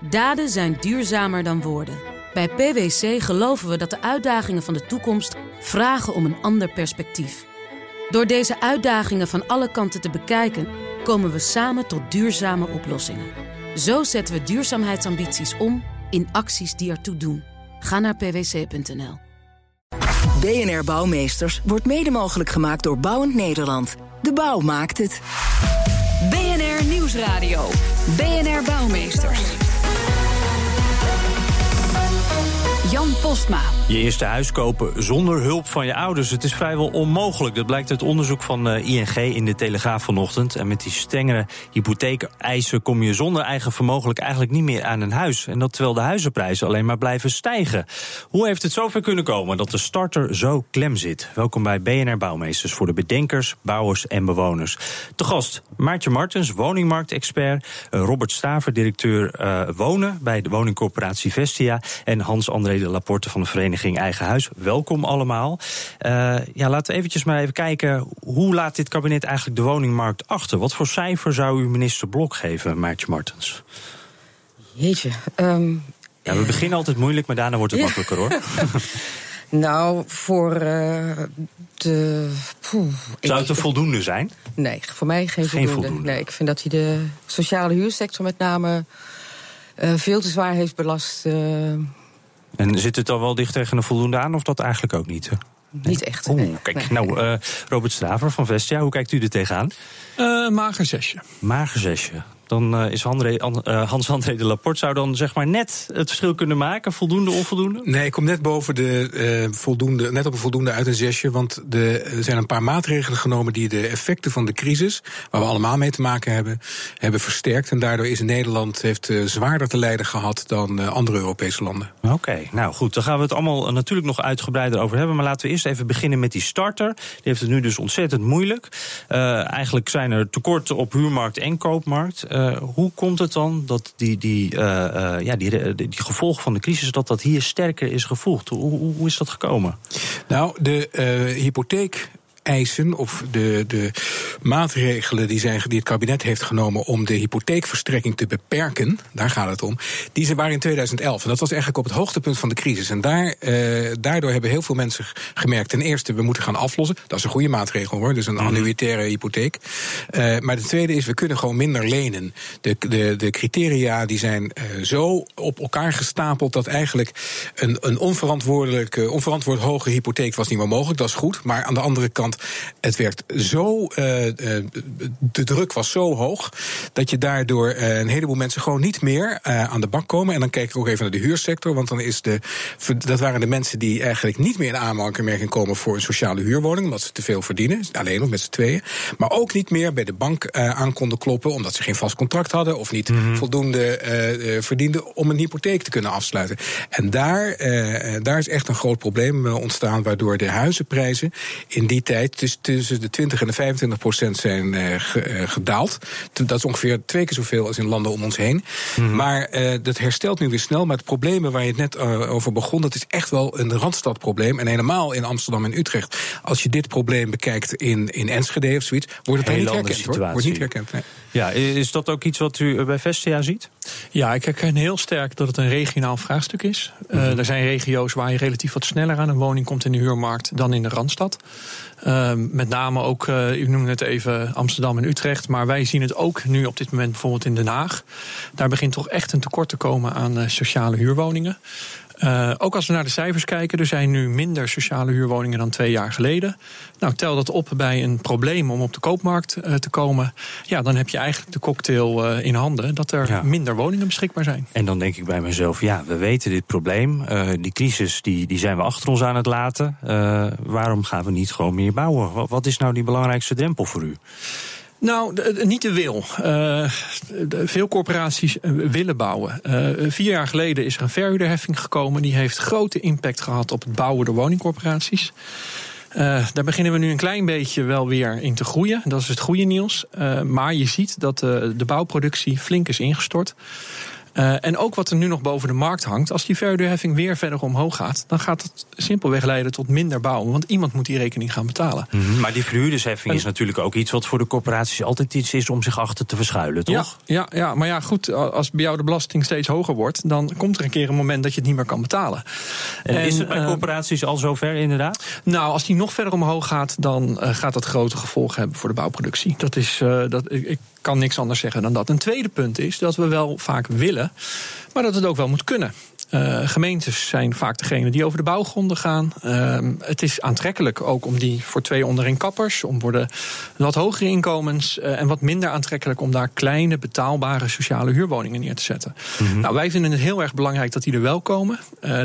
Daden zijn duurzamer dan woorden. Bij PwC geloven we dat de uitdagingen van de toekomst vragen om een ander perspectief. Door deze uitdagingen van alle kanten te bekijken, komen we samen tot duurzame oplossingen. Zo zetten we duurzaamheidsambities om in acties die ertoe doen. Ga naar pwc.nl. BNR Bouwmeesters wordt mede mogelijk gemaakt door Bouwend Nederland. De bouw maakt het. BNR Nieuwsradio. BNR Bouwmeesters. Jan Postma. Je eerste huis kopen zonder hulp van je ouders. Het is vrijwel onmogelijk. Dat blijkt uit onderzoek van eh, ING in de Telegraaf vanochtend. En met die strengere hypotheekeisen kom je zonder eigen vermogelijk eigenlijk niet meer aan een huis. En dat terwijl de huizenprijzen alleen maar blijven stijgen. Hoe heeft het zover kunnen komen dat de starter zo klem zit? Welkom bij BNR Bouwmeesters voor de bedenkers, bouwers en bewoners. Te gast Maartje Martens, woningmarktexpert. Eh, Robert Staver, directeur uh, wonen bij de woningcorporatie Vestia. En Hans-André de Laporte van de Vereniging Eigen Huis. Welkom allemaal. Uh, ja, laten we eventjes maar even kijken. Hoe laat dit kabinet eigenlijk de woningmarkt achter? Wat voor cijfer zou u minister Blok geven, Maartje Martens? Jeetje. Um, ja, we beginnen altijd moeilijk, maar daarna wordt het ja. makkelijker hoor. nou, voor uh, de. Poeh, Zou het een voldoende zijn? Nee, voor mij geen, geen voldoende. voldoende. Nee, ik vind dat hij de sociale huursector met name uh, veel te zwaar heeft belast. Uh, en zit het al wel dicht tegen een voldoende aan, of dat eigenlijk ook niet? Nee. Niet echt. Oeh, kijk, nee. nou, uh, Robert Straver van Vestia, hoe kijkt u er tegenaan? Uh, mager zesje. Mager zesje. Dan uh, is uh, Hans-André de Laporte zou dan zeg maar net het verschil kunnen maken. Voldoende, onvoldoende? Nee, ik kom net boven de uh, voldoende, net op een voldoende uit een zesje. Want de, er zijn een paar maatregelen genomen die de effecten van de crisis, waar we allemaal mee te maken hebben, hebben versterkt. En daardoor is Nederland heeft zwaarder te lijden gehad dan andere Europese landen. Oké, okay, nou goed, daar gaan we het allemaal natuurlijk nog uitgebreider over hebben. Maar laten we eerst even beginnen met die starter. Die heeft het nu dus ontzettend moeilijk. eigenlijk zijn er tekorten op huurmarkt en koopmarkt. Uh, hoe komt het dan dat die, die, uh, uh, ja, die, die, gevolgen van de crisis... dat dat hier sterker is gevoegd? Hoe, hoe is dat gekomen? Nou, de hypotheek eisen of de, de maatregelen die, zijn, die het kabinet heeft genomen om de hypotheekverstrekking te beperken, daar gaat het om, die ze waren in 2011. En dat was eigenlijk op het hoogtepunt van de crisis. En daar, uh, daardoor hebben heel veel mensen gemerkt, ten eerste, we moeten gaan aflossen. Dat is een goede maatregel hoor, dus een annuitaire hypotheek. Uh, maar de tweede is, we kunnen gewoon minder lenen. De, de, de criteria die zijn uh, zo op elkaar gestapeld dat eigenlijk een, een onverantwoordelijke, onverantwoord hoge hypotheek was niet meer mogelijk. Dat is goed. Maar aan de andere kant het werd zo, uh, de druk was zo hoog, dat je daardoor uh, een heleboel mensen gewoon niet meer aan de bak komen. En dan kijk ik ook even naar de huursector, want dan is de, dat waren de mensen die eigenlijk niet meer in aanmerking komen voor een sociale huurwoning, omdat ze te veel verdienen, alleen of met z'n tweeën. Maar ook niet meer bij de bank aan konden kloppen, omdat ze geen vast contract hadden of niet mm-hmm. voldoende verdienden om een hypotheek te kunnen afsluiten. En daar, daar is echt een groot probleem ontstaan, waardoor de huizenprijzen in die tijd tussen de 20 en de 25 procent zijn uh, gedaald. Dat is ongeveer twee keer zoveel als in landen om ons heen. Mm-hmm. Maar uh, dat herstelt nu weer snel. Maar het problemen waar je het net over begon, dat is echt wel een randstadprobleem. En helemaal in Amsterdam en Utrecht. Als je dit probleem bekijkt in, in Enschede of zoiets, wordt het niet herkend. Hoor. Wordt niet herkend. Nee. Ja, is dat ook iets wat u bij Vestia ziet? Ja, ik herken heel sterk dat het een regionaal vraagstuk is. Mm-hmm. Uh, er zijn regio's waar je relatief wat sneller aan een woning komt in de huurmarkt dan in de Randstad. Uh, met name ook, uh, u noemde het even Amsterdam en Utrecht. Maar wij zien het ook nu op dit moment bijvoorbeeld in Den Haag. Daar begint toch echt een tekort te komen aan sociale huurwoningen. Uh, ook als we naar de cijfers kijken, er zijn nu minder sociale huurwoningen dan twee jaar geleden. Nou, tel dat op bij een probleem om op de koopmarkt uh, te komen. Ja, dan heb je eigenlijk de cocktail uh, in handen dat er ja. minder woningen beschikbaar zijn. En dan denk ik bij mezelf, ja, we weten dit probleem. die crisis die, die zijn we achter ons aan het laten. waarom gaan we niet gewoon meer bouwen? Wat is nou die belangrijkste drempel voor u? Nou, niet de wil. De, veel corporaties willen bouwen. Uh, vier jaar geleden is er een verhuurderheffing gekomen. Die heeft grote impact gehad op het bouwen door woningcorporaties. Daar beginnen we nu een klein beetje wel weer in te groeien. Dat is het goede nieuws. maar je ziet dat de bouwproductie flink is ingestort. Uh, en ook wat er nu nog boven de markt hangt, als die verhuurderheffing weer verder omhoog gaat, dan gaat het simpelweg leiden tot minder bouwen. Want iemand moet die rekening gaan betalen. Mm -hmm. Maar die verhuurdersheffing is natuurlijk ook iets wat voor de corporaties altijd iets is om zich achter te verschuilen, toch? Ja, ja, ja, maar ja, goed, als bij jou de belasting steeds hoger wordt, dan komt er een keer een moment dat je het niet meer kan betalen. En, en is het bij corporaties uh, al zover, inderdaad? Nou, als die nog verder omhoog gaat, dan uh, gaat dat grote gevolgen hebben voor de bouwproductie. Dat is, dat, ik, ik kan niks anders zeggen dan dat. Een tweede punt is dat we wel vaak willen, maar dat het ook wel moet kunnen. Uh, gemeentes zijn vaak degene die over de bouwgronden gaan. Uh, het is aantrekkelijk ook om die voor twee onderin kappers, om voor de wat hogere inkomens uh, en wat minder aantrekkelijk om daar kleine betaalbare sociale huurwoningen neer te zetten. Mm -hmm. Nou, wij vinden het heel erg belangrijk dat die er wel komen.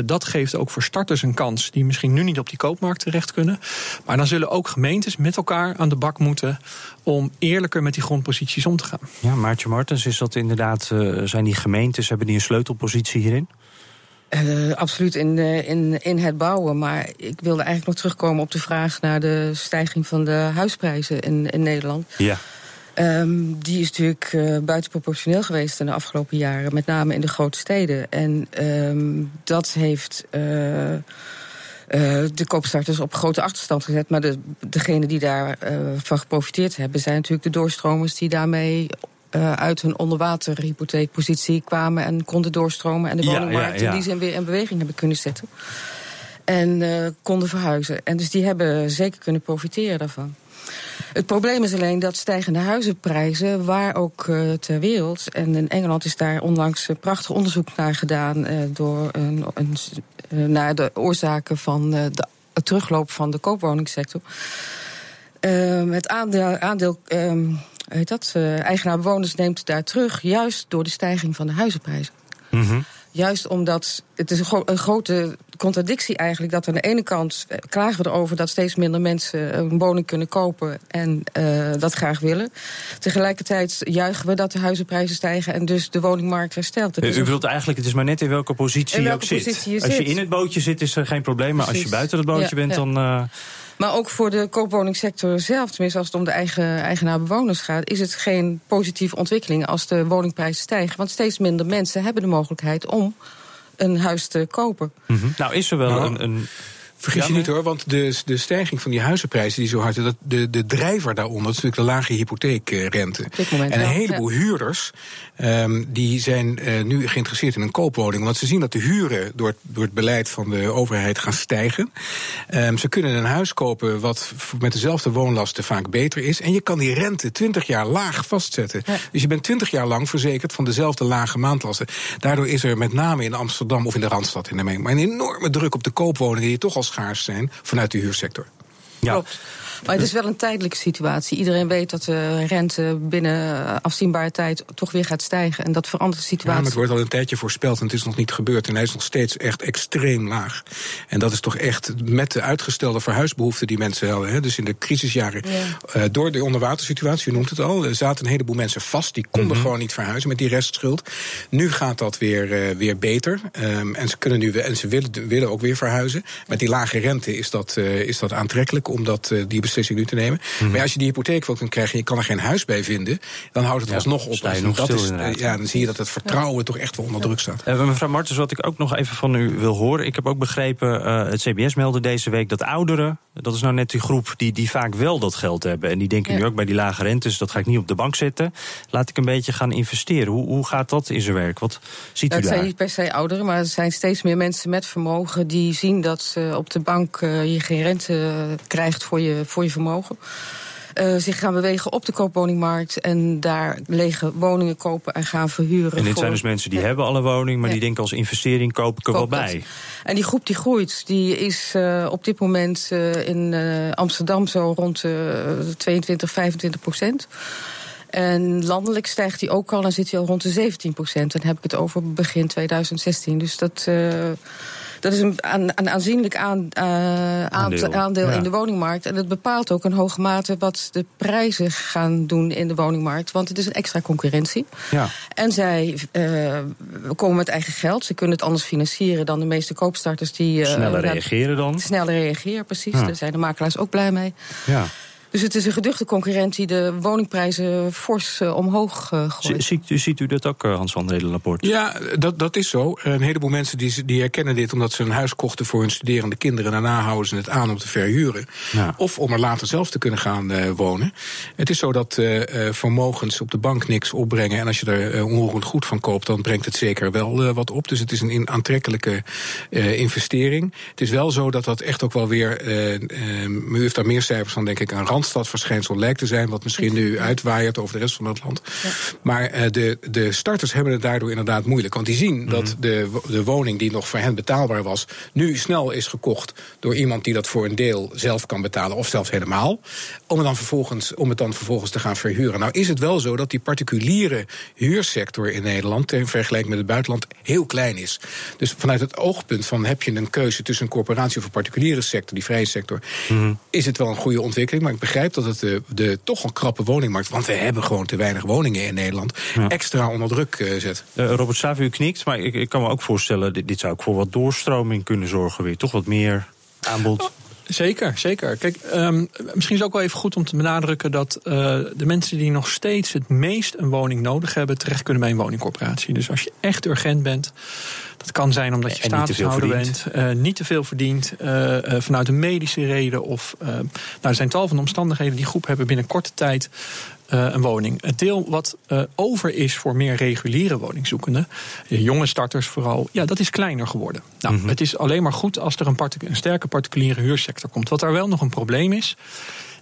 dat geeft ook voor starters een kans die misschien nu niet op die koopmarkt terecht kunnen. Maar dan zullen ook gemeentes met elkaar aan de bak moeten om eerlijker met die grondposities om te gaan. Ja, Maartje Martens, is dat inderdaad, zijn die gemeentes, hebben die een sleutelpositie hierin? Uh, absoluut in, uh, in, in het bouwen. Maar ik wilde eigenlijk nog terugkomen op de vraag naar de stijging van de huisprijzen in, in Nederland. Ja. Um, die is natuurlijk uh, buitenproportioneel geweest in de afgelopen jaren, met name in de grote steden. En um, dat heeft de koopstarters op grote achterstand gezet. Maar de, degenen die daarvan van geprofiteerd hebben, zijn natuurlijk de doorstromers die daarmee uh, uit hun onderwaterhypotheekpositie kwamen en konden doorstromen en de woningmarkt ja, ja, ja. in die zin weer in beweging hebben kunnen zetten. En uh, konden verhuizen. En dus die hebben zeker kunnen profiteren daarvan. Het probleem is alleen dat stijgende huizenprijzen, waar ook uh, ter wereld, en in Engeland is daar onlangs een prachtig onderzoek naar gedaan uh, door een, een, naar de oorzaken van de het terugloop van de koopwoningsector. het aandeel, aandeel um, heet dat, uh, eigenaar-bewoners neemt daar terug, juist door de stijging van de huizenprijzen. Mm -hmm. Juist omdat het is een, gro een, grote contradictie eigenlijk dat aan de ene kant klagen we erover dat steeds minder mensen een woning kunnen kopen en uh, dat graag willen. Tegelijkertijd juichen we dat de huizenprijzen stijgen en dus de woningmarkt herstelt. Het U bedoelt eigenlijk, het is maar net in welke positie in welke je ook positie zit. Je als je in het bootje zit is er geen probleem, maar Precies. als je buiten het bootje ja, bent, ja. dan. Uh, maar ook voor de koopwoningsector zelf, tenminste als het om de eigen eigenaar-bewoners gaat, is het geen positieve ontwikkeling als de woningprijzen stijgen. Want steeds minder mensen hebben de mogelijkheid om een huis te kopen. Mm -hmm. Nou, is er wel nou, een. een Vergis je niet hoor, want de, de stijging van die huizenprijzen die zo hard is, de, de drijver daaronder is natuurlijk de lage hypotheekrente. En een heleboel ja. huurders um, die zijn uh, nu geïnteresseerd in een koopwoning. Want ze zien dat de huren door het, door het beleid van de overheid gaan stijgen. Um, ze kunnen een huis kopen wat met dezelfde woonlasten vaak beter is. En je kan die rente 20 jaar laag vastzetten. Ja. Dus je bent 20 jaar lang verzekerd van dezelfde lage maandlasten. Daardoor is er met name in Amsterdam of in de Randstad in de maar een enorme druk op de koopwoningen die toch al schaars zijn vanuit de huursector. Ja. Klopt. Maar het is wel een tijdelijke situatie. Iedereen weet dat de rente binnen afzienbare tijd toch weer gaat stijgen. En dat verandert de situatie. Ja, maar het wordt al een tijdje voorspeld en het is nog niet gebeurd. En hij is nog steeds echt extreem laag. En dat is toch echt met de uitgestelde verhuisbehoeften die mensen hadden. Hè, dus in de crisisjaren. Ja. Uh, door de onderwatersituatie, u noemt het al, er zaten een heleboel mensen vast. Die konden mm -hmm. gewoon niet verhuizen met die restschuld. Nu gaat dat weer, uh, weer beter. Um, en ze, kunnen nu, en ze willen, willen ook weer verhuizen. Met die lage rente is dat, uh, is dat aantrekkelijk om dat, die beslissing nu te nemen. Mm. Maar als je die hypotheek wil kunt krijgen en je kan er geen huis bij vinden, dan houdt het ja, alsnog op. Dus nog dat stil, is, uh, ja, dan zie je dat het vertrouwen ja. toch echt wel onder druk staat. Uh, mevrouw Martens, wat ik ook nog even van u wil horen. Ik heb ook begrepen, uh, het CBS meldde deze week dat ouderen, dat is nou net die groep die, die vaak wel dat geld hebben. En die denken ja. nu ook bij die lage rentes, dat ga ik niet op de bank zetten. Laat ik een beetje gaan investeren. Hoe, hoe gaat dat in zijn werk? Wat ziet dat u daar? Het zijn niet per se ouderen, maar er zijn steeds meer mensen met vermogen die zien dat ze op de bank je geen rente krijgt voor je, voor je vermogen. Uh, zich gaan bewegen op de koopwoningmarkt en daar lege woningen kopen en gaan verhuren. En dit voor... zijn dus mensen die ja. hebben al een woning, maar ja. die denken als investering koop ik er wel bij. En die groep die groeit, die is uh, op dit moment uh, in Amsterdam zo rond 22, 25 procent. En landelijk stijgt die ook al en zit hij al rond de 17 procent. Dan heb ik het over begin 2016. Dus dat dat is een, een aanzienlijk aan, uh, aandeel, aandeel ja. in de woningmarkt. En dat bepaalt ook in hoge mate wat de prijzen gaan doen in de woningmarkt. Want het is een extra concurrentie. Ja. En zij uh, komen met eigen geld. Ze kunnen het anders financieren dan de meeste koopstarters die. Uh, sneller reageren dan? Sneller reageren, precies. Ja. Daar zijn de makelaars ook blij mee. Ja. Dus het is een geduchte concurrent die de woningprijzen fors uh, omhoog uh, gooit. Ziet, ziet, u dat ook, Hans van Reden Laporte? Ja, dat, dat is zo. Een heleboel mensen die, die herkennen dit omdat ze een huis kochten voor hun studerende kinderen. En daarna houden ze het aan om te verhuren. Ja. Of om er later zelf te kunnen gaan uh, wonen. Het is zo dat vermogens op de bank niks opbrengen. En als je er onroerend goed van koopt, dan brengt het zeker wel wat op. Dus het is een aantrekkelijke investering. Het is wel zo dat dat echt ook wel weer. u heeft daar meer cijfers van, denk ik, aan randstadverschijnsel lijkt te zijn, wat misschien nu uitwaaiert over de rest van het land. Ja. Maar uh, de, de starters hebben het daardoor inderdaad moeilijk. Want die zien mm -hmm. dat de, de woning die nog voor hen betaalbaar was, nu snel is gekocht door iemand die dat voor een deel zelf kan betalen, of zelfs helemaal. Om het dan vervolgens, om het dan vervolgens te gaan verhuren. Nou is het wel zo dat die particuliere huursector in Nederland, in vergelijking met het buitenland, heel klein is. Dus vanuit het oogpunt van heb je een keuze tussen een corporatie of een particuliere sector, die vrije sector, mm -hmm. is het wel een goede ontwikkeling. Maar ik begrijp dat het de, de toch een krappe woningmarkt, want we hebben gewoon te weinig woningen in Nederland, ja. extra onder druk uh, zet. Uh, Robert Savi, u knikt, maar ik, ik, kan me ook voorstellen, dit, dit, zou ook voor wat doorstroming kunnen zorgen weer. Toch wat meer aanbod. Zeker, zeker. Kijk, um, misschien is het ook wel even goed om te benadrukken dat uh, de mensen die nog steeds het meest een woning nodig hebben, terecht kunnen bij een woningcorporatie. Dus als je echt urgent bent, dat kan zijn omdat je statushouder bent, uh, niet te veel verdient, uh, vanuit een medische reden. Of nou, er zijn tal van omstandigheden die groep hebben binnen korte tijd uh, een woning. Het deel wat uh, over is voor meer reguliere woningzoekenden, jonge starters vooral, ja, dat is kleiner geworden. Nou, mm -hmm. Het is alleen maar goed als er een, een sterke particuliere huursector komt. Wat daar wel nog een probleem is,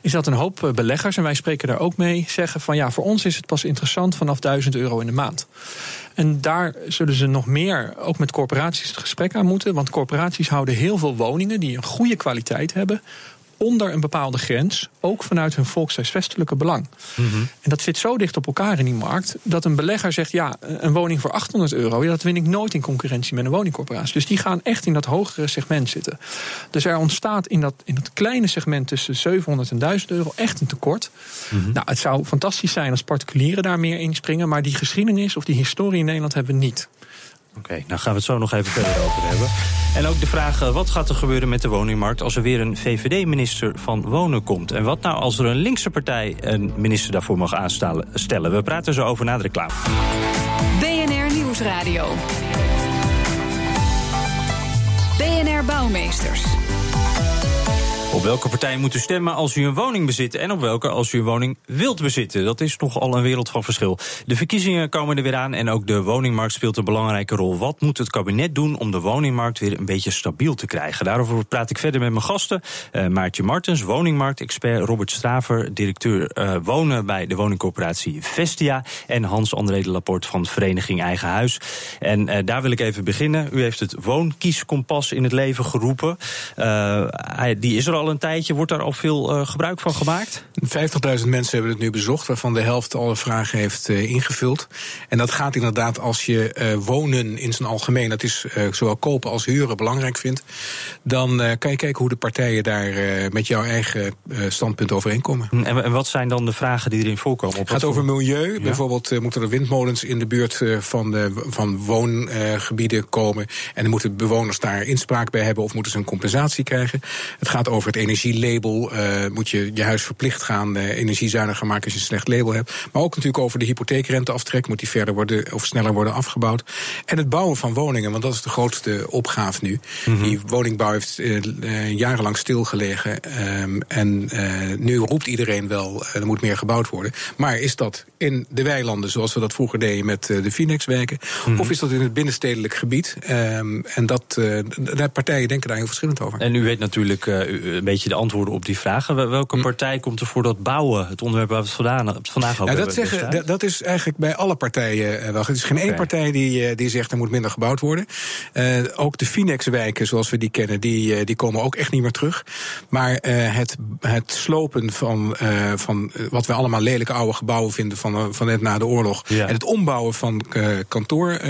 is dat een hoop beleggers, en wij spreken daar ook mee, zeggen van ja, voor ons is het pas interessant vanaf 1000 euro in de maand. En daar zullen ze nog meer, ook met corporaties, het gesprek aan moeten. Want corporaties houden heel veel woningen die een goede kwaliteit hebben onder een bepaalde grens, ook vanuit hun volkshuisvestelijke belang. Mm -hmm. En dat zit zo dicht op elkaar in die markt, dat een belegger zegt: ja, een woning voor 800 euro, ja, dat win ik nooit in concurrentie met een woningcorporatie. Dus die gaan echt in dat hogere segment zitten. Dus er ontstaat in dat, in dat kleine segment tussen 700 en 1000 euro echt een tekort. Mm -hmm. Nou, het zou fantastisch zijn als particulieren daar meer inspringen, maar die geschiedenis of die historie in Nederland hebben we niet. Oké, okay, nou gaan we het zo nog even verder over hebben. En ook de vraag, wat gaat er gebeuren met de woningmarkt... als er weer een VVD-minister van Wonen komt? En wat nou als er een linkse partij een minister daarvoor mag aanstellen? We praten zo over na de reclame. BNR Nieuwsradio. BNR Bouwmeesters. Op welke partij moet u stemmen als u een woning bezit en op welke als u een woning wilt bezitten? Dat is nogal een wereld van verschil. De verkiezingen komen er weer aan en ook de woningmarkt speelt een belangrijke rol. Wat moet het kabinet doen om de woningmarkt weer een beetje stabiel te krijgen? Daarover praat ik verder met mijn gasten. Uh, Maartje Martens, woningmarktexpert, Robert Straver, directeur uh, wonen bij de woningcorporatie Vestia en Hans-André de Laporte van Vereniging Eigen Huis. En uh, daar wil ik even beginnen. U heeft het woonkieskompas in het leven geroepen. Die is er al al een tijdje. Wordt daar al veel uh, gebruik van gemaakt? 50.000 mensen hebben het nu bezocht, waarvan de helft alle vragen heeft uh, ingevuld. En dat gaat inderdaad als je uh, wonen in zijn algemeen, dat is zowel kopen als huren, belangrijk vindt. Dan kan je kijken hoe de partijen daar met jouw eigen standpunt overeenkomen. En, en, wat zijn dan de vragen die erin voorkomen? Het gaat over milieu. Ja. Bijvoorbeeld moeten er windmolens in de buurt van, de, van woongebieden komen. En dan moeten bewoners daar inspraak bij hebben of moeten ze een compensatie krijgen. Het gaat over het energielabel. Uh, moet je je huis verplicht gaan uh, energiezuiniger maken als je een slecht label hebt. Maar ook natuurlijk over de hypotheekrenteaftrek. Moet die verder worden of sneller worden afgebouwd. En het bouwen van woningen, want dat is de grootste opgave nu. Mm -hmm. Die woningbouw heeft uh, jarenlang stilgelegen. Um, en nu roept iedereen wel, er moet meer gebouwd worden. Maar is dat in de weilanden, zoals we dat vroeger deden met de Phoenix-wijken? Mm -hmm. Of is dat in het binnenstedelijk gebied? Um, en dat, de partijen denken daar heel verschillend over. En u weet natuurlijk een beetje de antwoorden op die vragen. Welke hm. partij komt er voor dat bouwen, het onderwerp waar we het vandaag over dat, zeggen, dat is eigenlijk bij alle partijen uh, wel. Het is geen okay. één partij die, uh, die zegt er moet minder gebouwd worden. Uh, ook de Finex-wijken, zoals we die kennen, die, die komen ook echt niet meer terug. Maar het, het slopen van, van wat we allemaal lelijke oude gebouwen vinden van, van net na de oorlog. Ja. En het ombouwen van kantoor,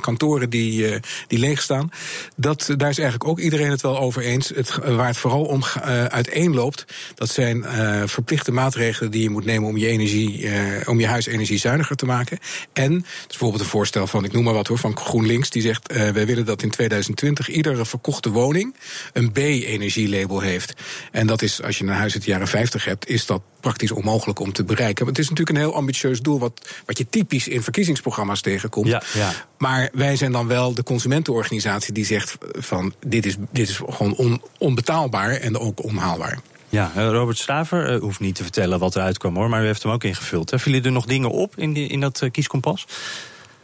kantoren die, die leeg staan. Dat, daar is eigenlijk ook iedereen het wel over eens. Het, waar het vooral om Amsterdam uh, uiteenloopt, dat zijn uh, verplichte maatregelen die je moet nemen om je energie, uh, om je huis energiezuiniger te maken. En bijvoorbeeld een voorstel van, ik noem maar wat hoor, van GroenLinks, die zegt: wij willen dat in 2020 iedere verkochte woning een B-energielabel heeft. En dat is, als je een huis uit de jaren 50 hebt, is dat praktisch onmogelijk om te bereiken. Het is natuurlijk een heel ambitieus doel, wat, wat je typisch in verkiezingsprogramma's tegenkomt. Ja, ja. Maar wij zijn dan wel de consumentenorganisatie die zegt van dit is, dit is gewoon on, onbetaalbaar en ook onhaalbaar. Ja, Robert Staver uh, hoeft niet te vertellen wat eruit kwam hoor, maar u heeft hem ook ingevuld. Hè? Vielen er nog dingen op in, die, in dat uh, kieskompas?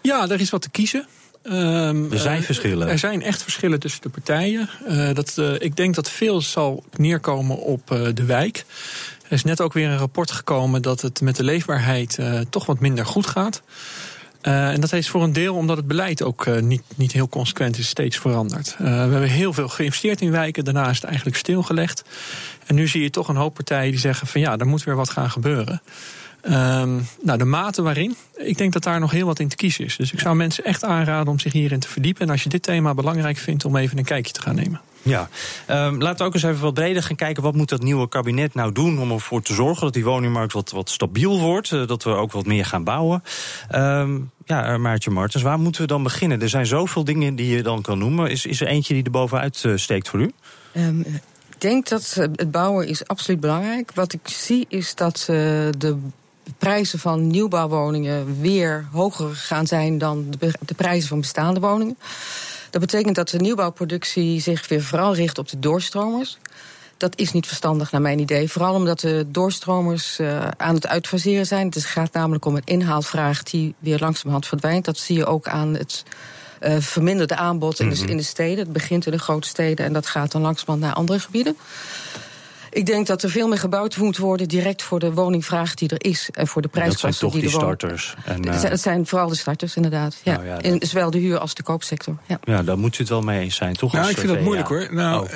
Ja, er is wat te kiezen. Um, er zijn verschillen. Er zijn echt verschillen tussen de partijen. Uh, dat, uh, ik denk dat veel zal neerkomen op uh, de wijk. Er is net ook weer een rapport gekomen dat het met de leefbaarheid toch wat minder goed gaat. Uh, en dat is voor een deel omdat het beleid ook uh, niet, niet heel consequent is, steeds veranderd. Uh, we hebben heel veel geïnvesteerd in wijken, daarna is het eigenlijk stilgelegd. En nu zie je toch een hoop partijen die zeggen van ja, er moet weer wat gaan gebeuren. Um, nou, de mate waarin, ik denk dat daar nog heel wat in te kiezen is. Dus ik zou mensen echt aanraden om zich hierin te verdiepen. En als je dit thema belangrijk vindt, om even een kijkje te gaan nemen. Ja, um, laten we ook eens even wat breder gaan kijken. Wat moet dat nieuwe kabinet nou doen om ervoor te zorgen dat die woningmarkt wat, wat stabiel wordt? Uh, dat we ook wat meer gaan bouwen. Um, ja, Maartje Martens, waar moeten we dan beginnen? Er zijn zoveel dingen die je dan kan noemen. Is, is er eentje die er bovenuit uh, steekt voor u? Um, ik denk dat het bouwen is absoluut belangrijk. Wat ik zie is dat uh, de prijzen van nieuwbouwwoningen weer hoger gaan zijn dan de, de prijzen van bestaande woningen. Dat betekent dat de nieuwbouwproductie zich weer vooral richt op de doorstromers. Dat is niet verstandig naar mijn idee. Vooral omdat de doorstromers uh, aan het uitfaseren zijn. Het gaat namelijk om een inhaalvraag die weer langzamerhand verdwijnt. Dat zie je ook aan het uh, verminderde aanbod in de, in de steden. Het begint in de grote steden en dat gaat dan langzamerhand naar andere gebieden. Ik denk dat er veel meer gebouwd moet worden direct voor de woningvraag die er is en voor de prijskosten die, die er starters. En, uh... Het zijn vooral de starters, inderdaad. Ja. Nou ja, in zowel de huur als de koopsector. Ja, ja daar moet u het wel mee eens zijn, toch? Nou, ik vind dat moeilijk hoor. Nou,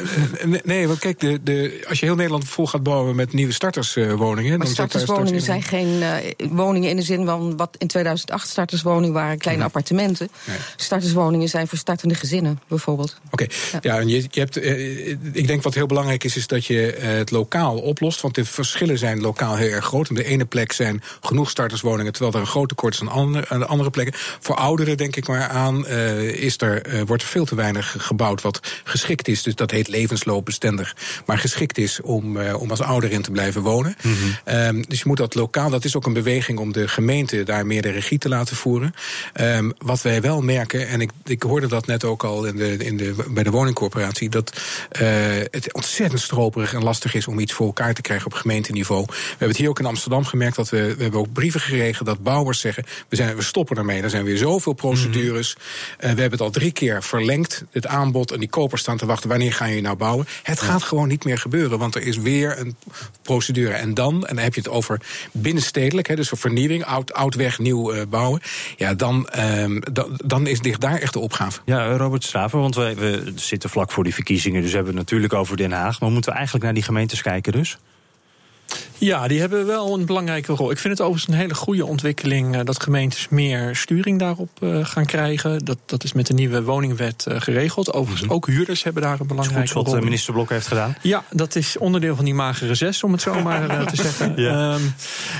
oh. Nee, want kijk, de, de, als je heel Nederland vol gaat bouwen met nieuwe starterswoningen. Maar starterswoningen zijn geen uh, woningen in de zin van wat in 2008 starterswoningen waren, kleine nee. appartementen. Nee. Starterswoningen zijn voor startende gezinnen, bijvoorbeeld. Oké, okay. ja. ja, en je, je hebt, uh, ik denk wat heel belangrijk is, is dat je het lokaal oplost. Want de verschillen zijn lokaal heel erg groot. Op de ene plek zijn genoeg starterswoningen, terwijl er een groot tekort is aan, andere, aan de andere plekken. Voor ouderen denk ik maar aan, uh, is er, uh, wordt er veel te weinig gebouwd wat geschikt is. Dus dat heet levensloopbestendig. Maar geschikt is om, uh, om als ouder in te blijven wonen. Mm -hmm. um, dus je moet dat lokaal, dat is ook een beweging om de gemeente daar meer de regie te laten voeren. Um, wat wij wel merken, en ik, ik hoorde dat net ook al in de, in de, bij de woningcorporatie, dat het ontzettend stroperig en lastig is om iets voor elkaar te krijgen op gemeenteniveau. We hebben het hier ook in Amsterdam gemerkt dat we, we hebben ook brieven gekregen dat bouwers zeggen: we, zijn, we stoppen ermee. Er zijn weer zoveel procedures. Mm -hmm. uh, we hebben het al drie keer verlengd, het aanbod, en die kopers staan te wachten: wanneer ga je nou bouwen? Het ja. gaat gewoon niet meer gebeuren, want er is weer een procedure. En dan, en dan heb je het over binnenstedelijk, hè, dus voor vernieuwing, oud, oud weg, nieuw uh, bouwen. Ja, dan, um, dan, dan is ligt daar echt de opgave. Ja, Robert Staver, want we, we zitten vlak voor die verkiezingen, dus we hebben het natuurlijk over Den Haag. Maar moeten we eigenlijk naar die gemeentes kijken dus? Ja, die hebben wel een belangrijke rol. Ik vind het overigens een hele goede ontwikkeling uh, dat gemeentes meer sturing daarop uh, gaan krijgen. Dat, dat is met de nieuwe woningwet uh, geregeld. Overigens, -hmm. ook huurders hebben daar een belangrijke rol. Dat is wat minister Blok heeft gedaan. Ja, dat is onderdeel van die magere zes, om het zo maar te zeggen. Ja. Um,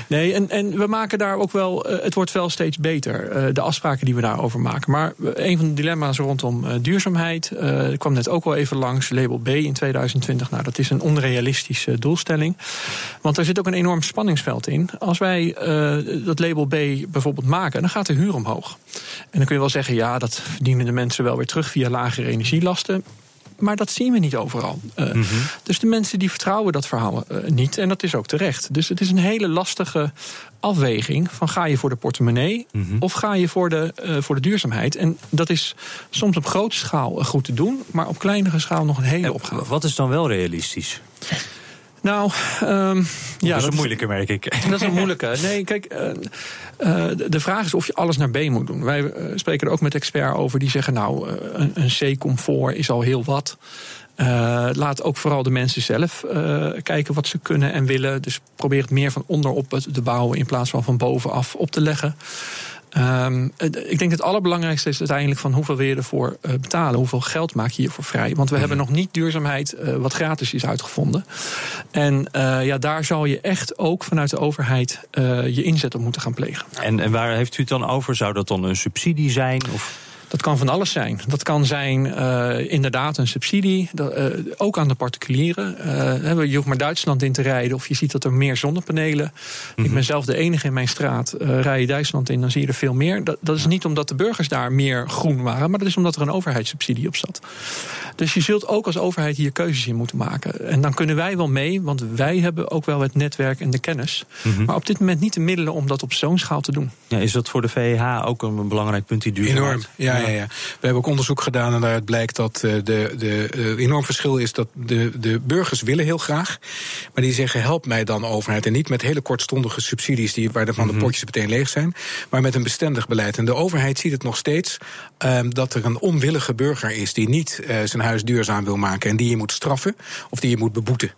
nee, en, en we maken daar ook wel, het wordt wel steeds beter, de afspraken die we daarover maken. Maar een van de dilemma's rondom duurzaamheid, kwam net ook al even langs, label B in 2020. Nou, dat is een onrealistische doelstelling. Want er zit ook een enorm spanningsveld in. Als wij uh, dat label B bijvoorbeeld maken, dan gaat de huur omhoog. En dan kun je wel zeggen, ja, dat verdienen de mensen wel weer terug via lagere energielasten. Maar dat zien we niet overal. Uh, mm -hmm. Dus de mensen die vertrouwen dat verhaal uh, niet. En dat is ook terecht. Dus het is een hele lastige afweging van ga je voor de portemonnee mm -hmm. of ga je voor de, uh, voor de duurzaamheid. En dat is soms op grote schaal goed te doen, maar op kleinere schaal nog een hele opgave. Wat is dan wel realistisch? Nou, um, ja. Dat is een moeilijke, merk ik. Dat is een moeilijke. Nee, kijk, uh, uh, de vraag is of je alles naar B moet doen. Wij uh, spreken er ook met experts over die zeggen: Nou, een, een C-comfort is al heel wat. laat ook vooral de mensen zelf kijken wat ze kunnen en willen. Dus probeer het meer van onderop te bouwen in plaats van van bovenaf op te leggen. Um, ik denk het allerbelangrijkste is uiteindelijk van hoeveel wil je ervoor uh, betalen? Hoeveel geld maak je hiervoor vrij? Want we hebben nog niet duurzaamheid uh, wat gratis is uitgevonden. En uh, ja, daar zal je echt ook vanuit de overheid je inzet op moeten gaan plegen. En, en waar heeft u het dan over? Zou dat dan een subsidie zijn? Of? Dat kan van alles zijn. Dat kan zijn uh, inderdaad een subsidie, dat, uh, ook aan de particulieren. Uh, je hoeft maar Duitsland in te rijden of je ziet dat er meer zonnepanelen. Mm -hmm. Ik ben zelf de enige in mijn straat. rij je Duitsland in, dan zie je er veel meer. Dat, dat is niet omdat de burgers daar meer groen waren, maar dat is omdat er een overheidssubsidie op zat. Dus je zult ook als overheid hier keuzes in moeten maken. En dan kunnen wij wel mee, want wij hebben ook wel het netwerk en de kennis. Mm -hmm. Maar op dit moment niet de middelen om dat op zo'n schaal te doen. Ja, is dat voor de VEH ook een belangrijk punt die duurzaamheid? Enorm, ja. Ja, ja. We hebben ook onderzoek gedaan en daaruit blijkt dat uh, de, de uh, enorm verschil is dat de, de burgers willen heel graag, maar die zeggen help mij dan overheid. En niet met hele kortstondige subsidies die, waar de van de potjes meteen leeg zijn, maar met een bestendig beleid. En de overheid ziet het nog steeds um, dat er een onwillige burger is die niet uh, zijn huis duurzaam wil maken en die je moet straffen of die je moet beboeten.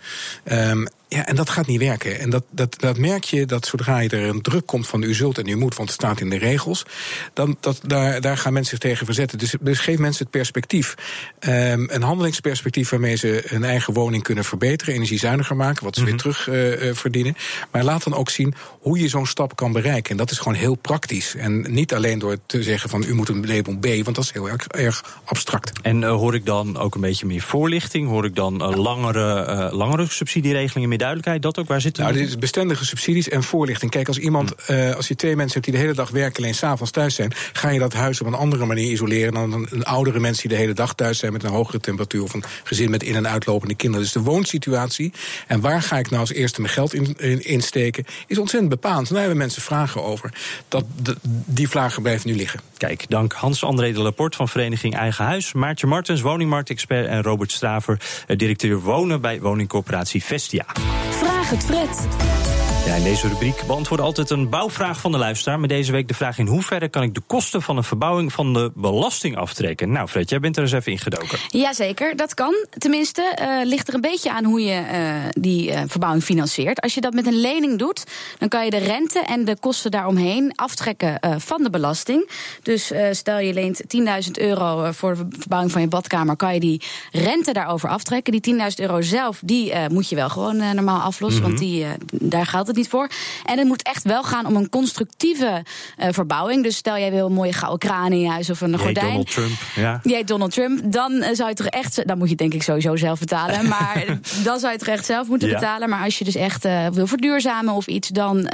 Um, ja, en dat gaat niet werken. En dat, dat, dat merk je dat zodra je er een druk komt van u zult en u moet, want het staat in de regels, dan dat, daar, daar gaan mensen zich tegen verzetten. Dus, dus geef mensen het perspectief. Um, een handelingsperspectief waarmee ze hun eigen woning kunnen verbeteren, energiezuiniger maken, wat ze mm -hmm. weer terug uh, verdienen. Maar laat dan ook zien hoe je zo'n stap kan bereiken. En dat is gewoon heel praktisch. En niet alleen door te zeggen van u moet een label B, want dat is heel erg, erg abstract. En uh, hoor ik dan ook een beetje meer voorlichting? Hoor ik dan uh, langere, langere subsidieregelingen? Meer duidelijkheid, dat ook? Waar zitten nou, dit is bestendige subsidies en voorlichting. Kijk, als iemand, hmm. uh, als je twee mensen hebt die de hele dag werken, alleen s'avonds thuis zijn, ga je dat huis op een andere manier isoleren dan een, een oudere mensen die de hele dag thuis zijn met een hogere temperatuur of een gezin met in- en uitlopende kinderen. Dus de woonsituatie en waar ga ik nou als eerste mijn geld in, in, insteken, is ontzettend bepaald. Daar hebben mensen vragen over. Dat, de, die vragen blijven nu liggen. Kijk, dank Hans-André de Laporte van Vereniging Eigen Huis, Maartje Martens, woningmarktexpert en Robert Straver, directeur wonen bij woningcorporatie Vestia. Vraag het Fred. Ja, in deze rubriek beantwoorden altijd een bouwvraag van de luisteraar. Met deze week de vraag in hoeverre kan ik de kosten van een verbouwing van de belasting aftrekken? Nou Fred, jij bent er eens even ingedoken. Jazeker, dat kan. Tenminste, uh, ligt er een beetje aan hoe je uh, die uh, verbouwing financiert. Als je dat met een lening doet, dan kan je de rente en de kosten daaromheen aftrekken van de belasting. Dus stel je leent 10.000 euro voor de verbouwing van je badkamer, kan je die rente daarover aftrekken. Die 10.000 euro zelf, die moet je wel gewoon normaal aflossen, mm -hmm. want die, daar geldt het niet voor. En het moet echt wel gaan om een constructieve uh, verbouwing. Dus stel jij wil een mooie gouden kraan in je huis of een Jij gordijn. Donald Trump, ja. Jij Donald Trump, dan uh, zou je toch echt, dan moet je denk ik sowieso zelf betalen. Maar dan zou je toch echt zelf moeten ja. betalen. Maar als je dus echt uh, wil verduurzamen of iets, dan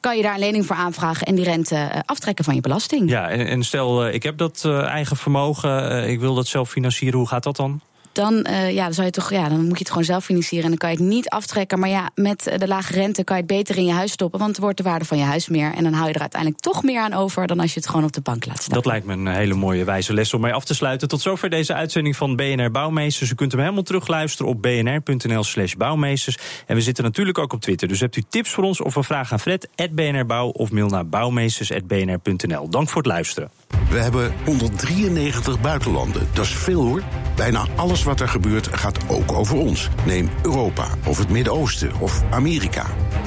kan je daar een lening voor aanvragen en die rente aftrekken van je belasting. Ja, en, en stel ik heb dat eigen vermogen, ik wil dat zelf financieren, hoe gaat dat dan? Dan, uh, ja, dan, zou je toch, ja, dan moet je het gewoon zelf financieren. En dan kan je het niet aftrekken. Maar ja, met de lage rente kan je het beter in je huis stoppen. Want wordt de waarde van je huis meer. En dan hou je er uiteindelijk toch meer aan over dan als je het gewoon op de bank laat staan. Dat lijkt me een hele mooie wijze les om mee af te sluiten. Tot zover deze uitzending van BNR Bouwmeesters. U kunt hem helemaal terugluisteren op bnr.nl slash bouwmeesters. En we zitten natuurlijk ook op Twitter. Dus hebt u tips voor ons of een vraag aan Fred, @bnrbouw of mail naar bouwmeesters.bnr.nl. Dank voor het luisteren. We hebben 193 buitenlanden. Dat is veel hoor. Bijna alles wat er gebeurt gaat ook over ons. Neem Europa of het Midden-Oosten of Amerika.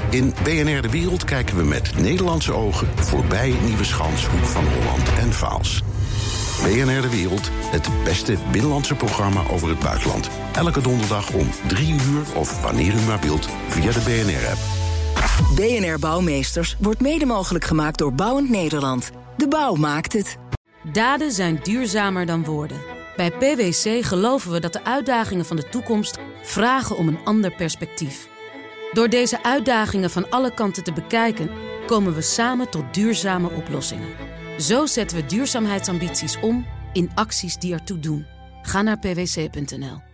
In BNR De Wereld kijken we met Nederlandse ogen voorbij Nieuweschans, Hoek van Holland en Vaals. BNR De Wereld, het beste binnenlandse programma over het buitenland. Elke donderdag om 3 uur of wanneer u maar wilt via de BNR-app. BNR Bouwmeesters wordt mede mogelijk gemaakt door Bouwend Nederland. De bouw maakt het. Daden zijn duurzamer dan woorden. Bij PwC geloven we dat de uitdagingen van de toekomst vragen om een ander perspectief. Door deze uitdagingen van alle kanten te bekijken, komen we samen tot duurzame oplossingen. Zo zetten we duurzaamheidsambities om in acties die ertoe doen. Ga naar pwc.nl.